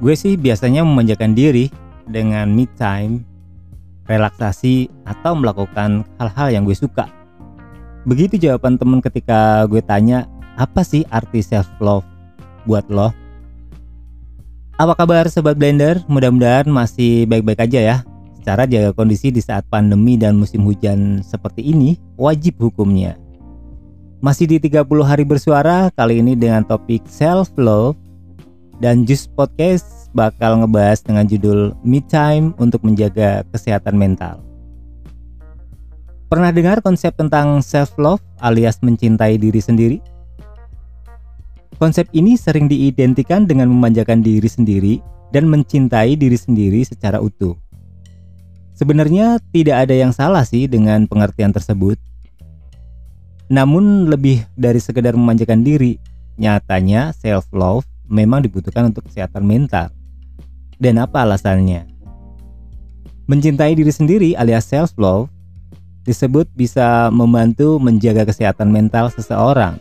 Gue sih biasanya memanjakan diri dengan me time, relaksasi, atau melakukan hal-hal yang gue suka. Begitu jawaban temen ketika gue tanya, apa sih arti self love buat lo? Apa kabar sobat blender? Mudah-mudahan masih baik-baik aja ya. Secara jaga kondisi di saat pandemi dan musim hujan seperti ini wajib hukumnya. Masih di 30 hari bersuara kali ini dengan topik self love dan Just Podcast bakal ngebahas dengan judul Me Time untuk menjaga kesehatan mental. Pernah dengar konsep tentang self love alias mencintai diri sendiri? Konsep ini sering diidentikan dengan memanjakan diri sendiri dan mencintai diri sendiri secara utuh. Sebenarnya tidak ada yang salah sih dengan pengertian tersebut. Namun lebih dari sekedar memanjakan diri, nyatanya self love memang dibutuhkan untuk kesehatan mental. Dan apa alasannya? Mencintai diri sendiri alias self love disebut bisa membantu menjaga kesehatan mental seseorang.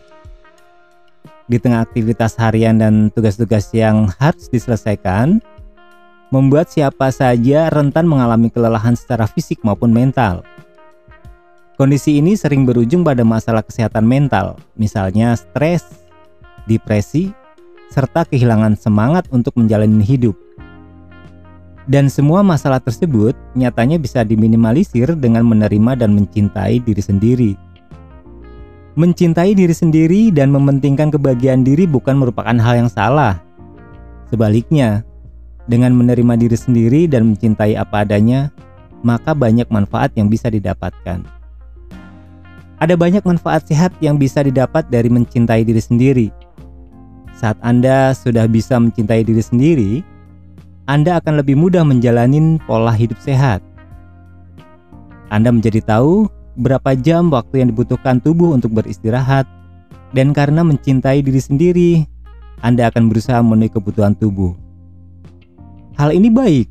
Di tengah aktivitas harian dan tugas-tugas yang harus diselesaikan, membuat siapa saja rentan mengalami kelelahan secara fisik maupun mental. Kondisi ini sering berujung pada masalah kesehatan mental, misalnya stres, depresi, serta kehilangan semangat untuk menjalani hidup. Dan semua masalah tersebut nyatanya bisa diminimalisir dengan menerima dan mencintai diri sendiri. Mencintai diri sendiri dan mementingkan kebahagiaan diri bukan merupakan hal yang salah. Sebaliknya, dengan menerima diri sendiri dan mencintai apa adanya, maka banyak manfaat yang bisa didapatkan. Ada banyak manfaat sehat yang bisa didapat dari mencintai diri sendiri saat Anda sudah bisa mencintai diri sendiri, Anda akan lebih mudah menjalani pola hidup sehat. Anda menjadi tahu berapa jam waktu yang dibutuhkan tubuh untuk beristirahat, dan karena mencintai diri sendiri, Anda akan berusaha memenuhi kebutuhan tubuh. Hal ini baik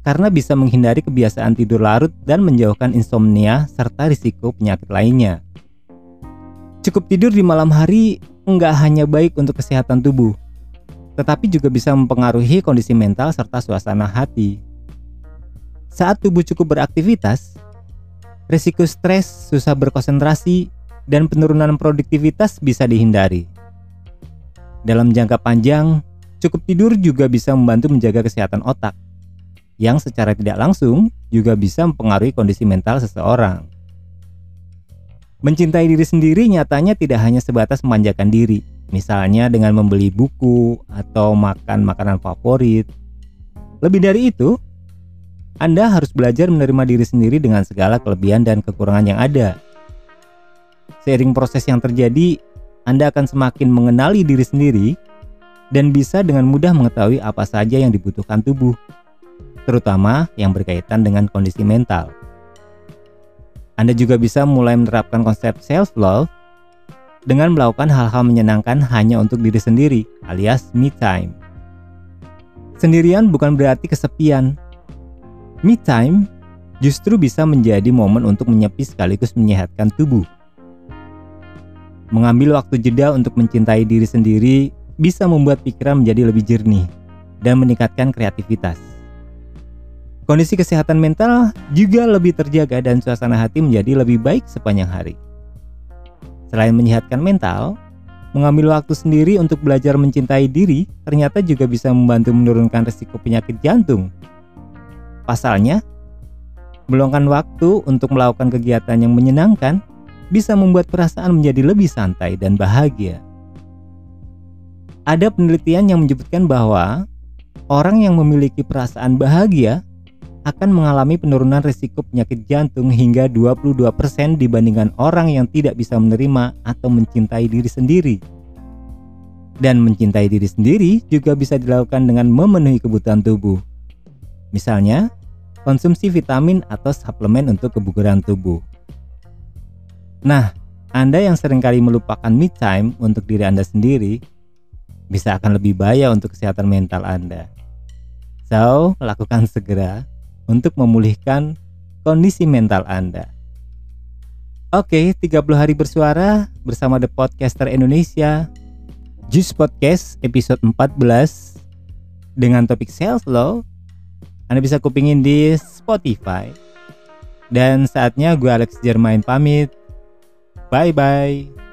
karena bisa menghindari kebiasaan tidur larut dan menjauhkan insomnia serta risiko penyakit lainnya. Cukup tidur di malam hari nggak hanya baik untuk kesehatan tubuh, tetapi juga bisa mempengaruhi kondisi mental serta suasana hati. Saat tubuh cukup beraktivitas, risiko stres, susah berkonsentrasi, dan penurunan produktivitas bisa dihindari. Dalam jangka panjang, cukup tidur juga bisa membantu menjaga kesehatan otak, yang secara tidak langsung juga bisa mempengaruhi kondisi mental seseorang. Mencintai diri sendiri nyatanya tidak hanya sebatas memanjakan diri, misalnya dengan membeli buku atau makan makanan favorit. Lebih dari itu, Anda harus belajar menerima diri sendiri dengan segala kelebihan dan kekurangan yang ada. Seiring proses yang terjadi, Anda akan semakin mengenali diri sendiri dan bisa dengan mudah mengetahui apa saja yang dibutuhkan tubuh, terutama yang berkaitan dengan kondisi mental. Anda juga bisa mulai menerapkan konsep self love dengan melakukan hal-hal menyenangkan hanya untuk diri sendiri, alias me time. Sendirian bukan berarti kesepian. Me time justru bisa menjadi momen untuk menyepi sekaligus menyehatkan tubuh. Mengambil waktu jeda untuk mencintai diri sendiri bisa membuat pikiran menjadi lebih jernih dan meningkatkan kreativitas. Kondisi kesehatan mental juga lebih terjaga dan suasana hati menjadi lebih baik sepanjang hari. Selain menyehatkan mental, mengambil waktu sendiri untuk belajar mencintai diri ternyata juga bisa membantu menurunkan risiko penyakit jantung. Pasalnya, meluangkan waktu untuk melakukan kegiatan yang menyenangkan bisa membuat perasaan menjadi lebih santai dan bahagia. Ada penelitian yang menyebutkan bahwa orang yang memiliki perasaan bahagia akan mengalami penurunan risiko penyakit jantung hingga 22% dibandingkan orang yang tidak bisa menerima atau mencintai diri sendiri. Dan mencintai diri sendiri juga bisa dilakukan dengan memenuhi kebutuhan tubuh. Misalnya, konsumsi vitamin atau suplemen untuk kebugaran tubuh. Nah, Anda yang sering kali melupakan me time untuk diri Anda sendiri, bisa akan lebih bahaya untuk kesehatan mental Anda. So, lakukan segera untuk memulihkan kondisi mental Anda. Oke, 30 hari bersuara bersama The Podcaster Indonesia. Juice Podcast episode 14. dengan topik self love, Anda bisa kupingin di Spotify. Dan saatnya gue Alex Jermain pamit. Bye bye.